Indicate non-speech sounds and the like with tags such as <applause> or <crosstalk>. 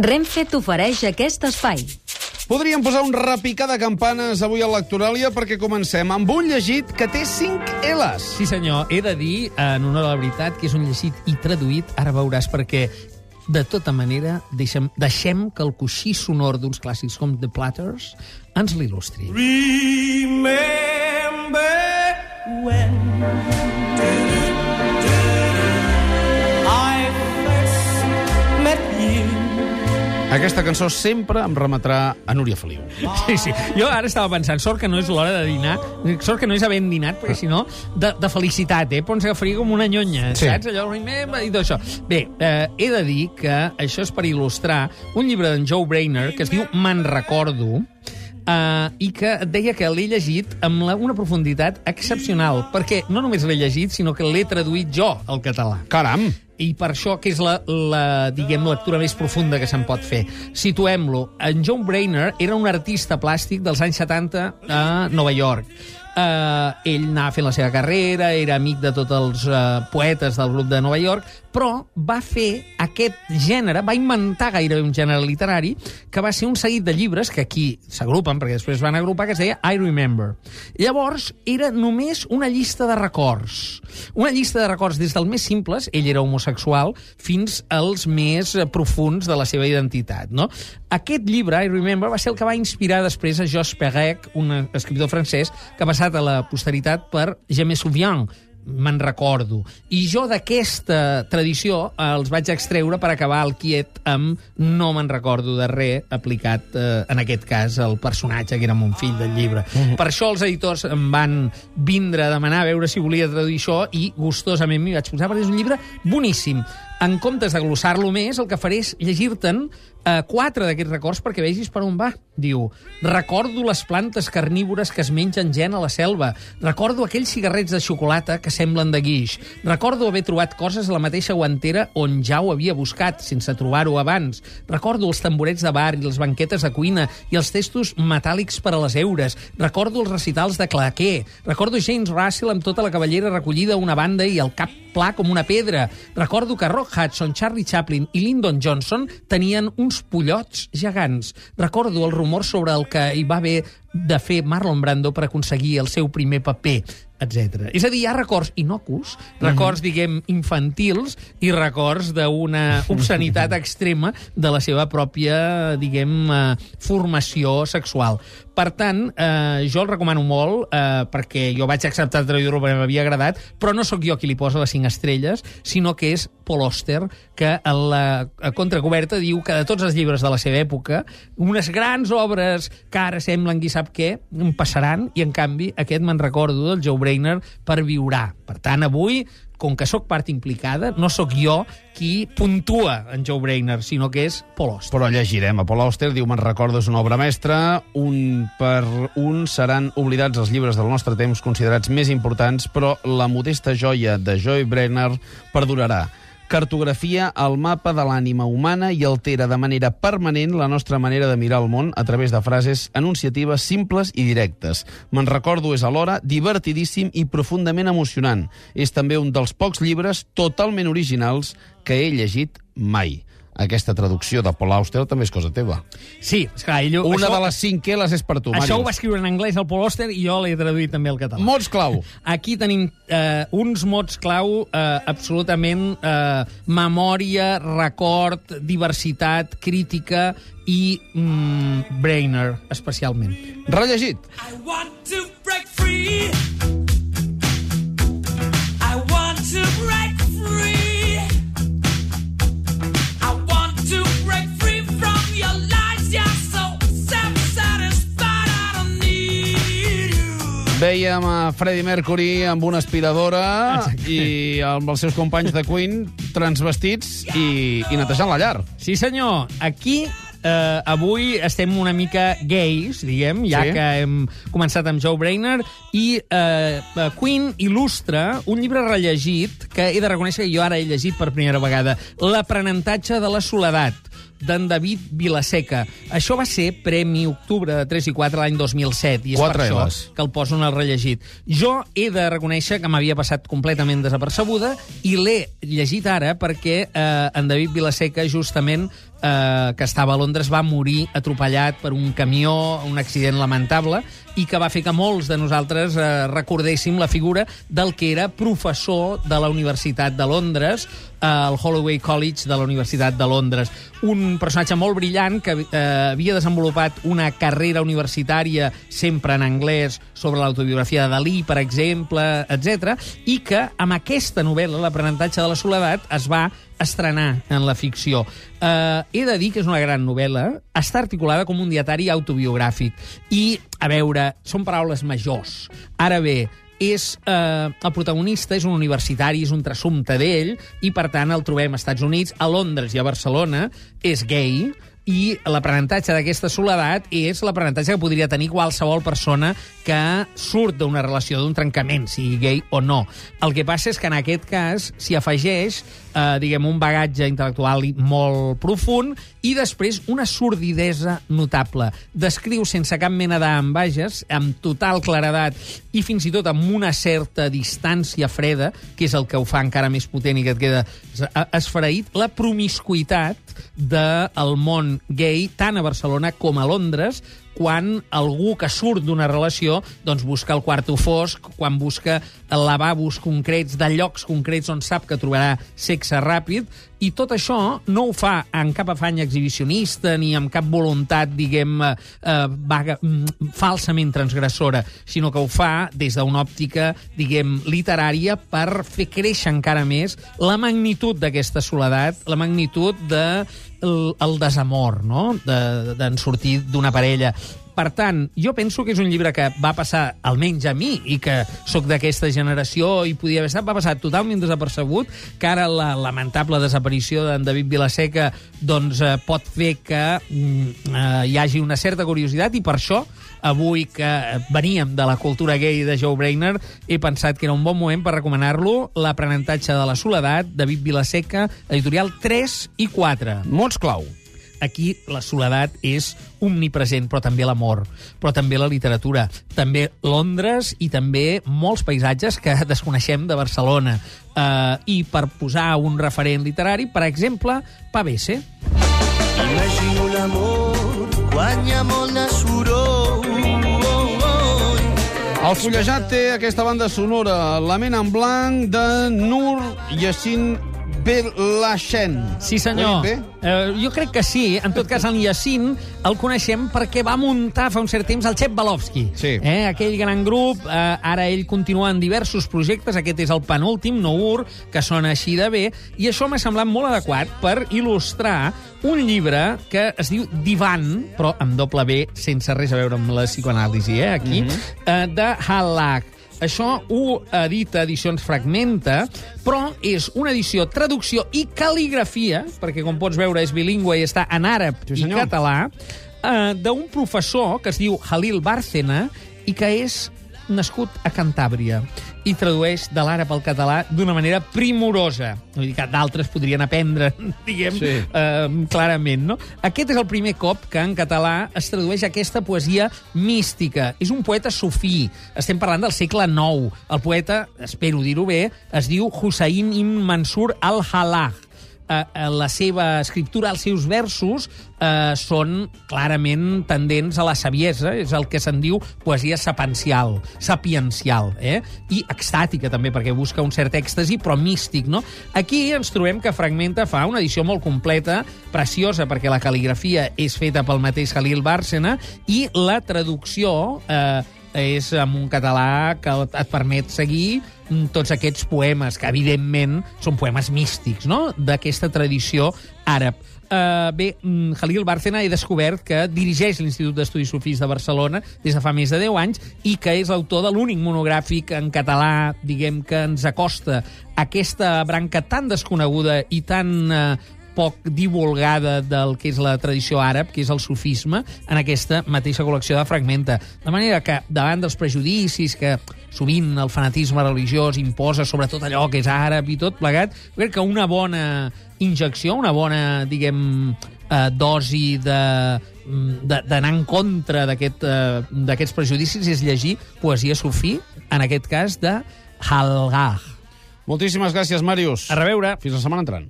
Renfe t'ofereix aquest espai. Podríem posar un repicar de campanes avui a l'Actoràlia perquè comencem amb un llegit que té 5 L's. Sí, senyor. He de dir, en honor a la veritat, que és un llegit i traduït. Ara veuràs perquè de tota manera, deixem, deixem que el coixí sonor d'uns clàssics com The Platters ens l'il·lustri. Remember when Aquesta cançó sempre em remetrà a Núria Feliu. Sí, sí. Jo ara estava pensant, sort que no és l'hora de dinar, sort que no és havent dinat, perquè si no, de, de felicitat, eh? Pons agafaria com una nyonya, Sí. saps? Allò, i tot això. Bé, eh, he de dir que això és per il·lustrar un llibre d'en Joe Brainer que es diu Me'n recordo, Uh, i que deia que l'he llegit amb la, una profunditat excepcional, perquè no només l'he llegit, sinó que l'he traduït jo al català. Caram! I per això que és la, la diguem, lectura més profunda que se'n pot fer. Situem-lo. En John Brainer era un artista plàstic dels anys 70 a Nova York. Uh, ell anava fent la seva carrera, era amic de tots els uh, poetes del grup de Nova York, però va fer aquest gènere, va inventar gairebé un gènere literari, que va ser un seguit de llibres, que aquí s'agrupen, perquè després van agrupar, que es deia I Remember. Llavors, era només una llista de records. Una llista de records des dels més simples, ell era homosexual, fins als més profuns de la seva identitat. No? Aquest llibre, I Remember, va ser el que va inspirar després a Jos Perec, un escriptor francès, que ha passat a la posteritat per me souviens, me'n recordo. I jo d'aquesta tradició eh, els vaig extreure per acabar el quiet amb no me'n recordo de res aplicat, eh, en aquest cas, al personatge que era mon fill del llibre. Per això els editors em van vindre a demanar a veure si volia traduir això i gustosament m'hi vaig posar perquè és un llibre boníssim. En comptes de glossar-lo més, el que faré és llegir-te'n eh, quatre d'aquests records perquè vegis per on va. Diu, recordo les plantes carnívores que es mengen gent a la selva. Recordo aquells cigarrets de xocolata que semblen de guix. Recordo haver trobat coses a la mateixa guantera on ja ho havia buscat, sense trobar-ho abans. Recordo els tamborets de bar i les banquetes de cuina i els testos metàl·lics per a les eures. Recordo els recitals de claquer. Recordo James Russell amb tota la cavallera recollida a una banda i el cap pla com una pedra. Recordo que Rock Hudson, Charlie Chaplin i Lyndon Johnson tenien uns pollots gegants. Recordo el rumor sobre el que hi va haver de fer Marlon Brando per aconseguir el seu primer paper etc. És a dir, hi ha records inocus, records, diguem, infantils i records d'una obscenitat <laughs> extrema de la seva pròpia, diguem, eh, formació sexual. Per tant, eh, jo el recomano molt eh, perquè jo vaig acceptar traduir-lo perquè m'havia agradat, però no sóc jo qui li posa les 5 estrelles, sinó que és Paul Auster, que a la contracoberta diu que de tots els llibres de la seva època, unes grans obres que ara semblen qui sap què, en passaran, i en canvi aquest me'n recordo del Joe Brainer per viurà. Per tant, avui com que sóc part implicada, no sóc jo qui puntua en Joe Brainer, sinó que és Paul Auster. Però llegirem. A Paul Auster diu, me'n recordo, és una obra mestra, un per un seran oblidats els llibres del nostre temps considerats més importants, però la modesta joia de Joy Brenner perdurarà. Cartografia el mapa de l'ànima humana i altera de manera permanent la nostra manera de mirar el món a través de frases enunciatives simples i directes. Me'n recordo és alhora divertidíssim i profundament emocionant. És també un dels pocs llibres totalment originals que he llegit mai. Aquesta traducció de Paul Auster també és cosa teva. Sí, esclar, ell... Una això, de les cinc L's és per tu, Això ho va Màrius. escriure en anglès el Paul Auster i jo l'he traduït també al català. Mots clau. <laughs> Aquí tenim eh, uns mots clau eh, absolutament eh, memòria, record, diversitat, crítica i mm, brainer, especialment. Rellegit. I want to break free. Vèiem a Freddie Mercury amb una aspiradora Exacte. i amb els seus companys de Queen transvestits i, i netejant la llar. Sí, senyor. Aquí eh, avui estem una mica gais, diguem, ja Sí. que hem començat amb Joe Brainer, i eh, eh, Queen il·lustra un llibre rellegit que he de reconèixer que jo ara he llegit per primera vegada, L'aprenentatge de la soledat, d'en David Vilaseca. Això va ser Premi Octubre de 3 i 4 l'any 2007, i és Quatre per això Ls. que el poso en el rellegit. Jo he de reconèixer que m'havia passat completament desapercebuda i l'he llegit ara perquè eh, en David Vilaseca, justament, eh, que estava a Londres, va morir atropellat per un camió, un accident lamentable, i que va fer que molts de nosaltres eh, recordéssim la figura del que era professor de la Universitat de Londres, eh, al Holloway College de la Universitat de Londres. Un personatge molt brillant que eh, havia desenvolupat una carrera universitària sempre en anglès sobre l'autobiografia de Dalí, per exemple, etc i que amb aquesta novel·la, L'aprenentatge de la soledat, es va estrenar en la ficció. Eh, he de dir que és una gran novel·la, està articulada com un dietari autobiogràfic. I, a veure, són paraules majors. Ara bé, és, eh, el protagonista és un universitari, és un trassumpte d'ell, i per tant el trobem als Estats Units, a Londres i a Barcelona, és gay, i l'aprenentatge d'aquesta soledat és l'aprenentatge que podria tenir qualsevol persona que surt d'una relació, d'un trencament, sigui gay o no. El que passa és que en aquest cas s'hi afegeix eh, diguem, un bagatge intel·lectual molt profund i després una sordidesa notable. Descriu sense cap mena d'ambages, amb total claredat i fins i tot amb una certa distància freda, que és el que ho fa encara més potent i que et queda es- esfereït, la promiscuitat del món gay, tant a Barcelona com a Londres, quan algú que surt d'una relació doncs busca el quarto fosc, quan busca lavabos concrets de llocs concrets on sap que trobarà sexe ràpid, i tot això no ho fa en cap afany exhibicionista ni amb cap voluntat, diguem, eh, eh, vaga, mm, falsament transgressora, sinó que ho fa des d'una òptica, diguem, literària per fer créixer encara més la magnitud d'aquesta soledat, la magnitud de el, el desamor, no?, d'en de, sortir d'una parella. Per tant, jo penso que és un llibre que va passar, almenys a mi, i que sóc d'aquesta generació i podia haver estat, va passar totalment desapercebut, que ara la lamentable desaparició d'en David Vilaseca doncs, eh, pot fer que mm, eh, hi hagi una certa curiositat i per això avui que veníem de la cultura gay de Joe Brainerd, he pensat que era un bon moment per recomanar-lo l'aprenentatge de la soledat, David Vilaseca, editorial 3 i 4. Mots clau. Aquí la soledat és omnipresent, però també l'amor, però també la literatura, també Londres i també molts paisatges que <laughs> desconeixem de Barcelona. Uh, I per posar un referent literari, per exemple, Pavese. Imagino l'amor quan hi ha molt de sorol. El fullejat té aquesta banda sonora, La ment en blanc, de Nur Yassin Belachen. Sí, senyor. Eh, jo crec que sí. En tot cas, en Yacine el coneixem perquè va muntar fa un cert temps el Chep Balovski. Sí. Eh, aquell gran grup. Eh, ara ell continua en diversos projectes. Aquest és el penúltim, Nour, que sona així de bé. I això m'ha semblat molt adequat per il·lustrar un llibre que es diu Divan, però amb doble B, sense res a veure amb la psicoanàlisi, eh, aquí, eh, de Halak. Això ho edita Edicions Fragmenta, però és una edició, traducció i cal·ligrafia, perquè com pots veure és bilingüe i està en àrab Sí, i català, eh, d'un professor que es diu Halil Bárcena i que és nascut a Cantàbria i tradueix de l'àrab al català d'una manera primorosa. Vull dir que d'altres podrien aprendre, <laughs> diguem, Sí. eh, clarament, no? Aquest és el primer cop que en català es tradueix aquesta poesia mística. És un poeta sufí. Estem parlant del segle IX. El poeta, espero dir-ho bé, es diu Hussein ibn Mansur al-Halaj eh, eh, la seva escriptura, els seus versos, eh, són clarament tendents a la saviesa, és el que se'n diu poesia sapencial, sapiencial, eh? i extàtica també, perquè busca un cert èxtasi, però místic, no? Aquí ens trobem que Fragmenta fa una edició molt completa, preciosa, perquè la cal·ligrafia és feta pel mateix Halil Bárcena, i la traducció... Eh, és amb un català que et permet seguir mm, tots aquests poemes, que evidentment són poemes místics, no?, d'aquesta tradició àrab. Uh, bé, mm, Halil Bárcena he descobert que dirigeix l'Institut d'Estudis Sofís de Barcelona des de fa més de 10 anys i que és autor de l'únic monogràfic en català, diguem, que ens acosta aquesta branca tan desconeguda i tan uh, poc divulgada del que és la tradició àrab, que és el sufisme, en aquesta mateixa col·lecció de Fragmenta. De manera que, davant dels prejudicis que sovint el fanatisme religiós imposa sobre tot allò que és àrab i tot plegat, crec que una bona injecció, una bona, diguem, eh, dosi de de- d'anar en contra eh, d'aquests prejudicis és llegir poesia sufí, en aquest cas de Halgar. Moltíssimes gràcies, Màrius. A reveure. Fins la setmana entrant.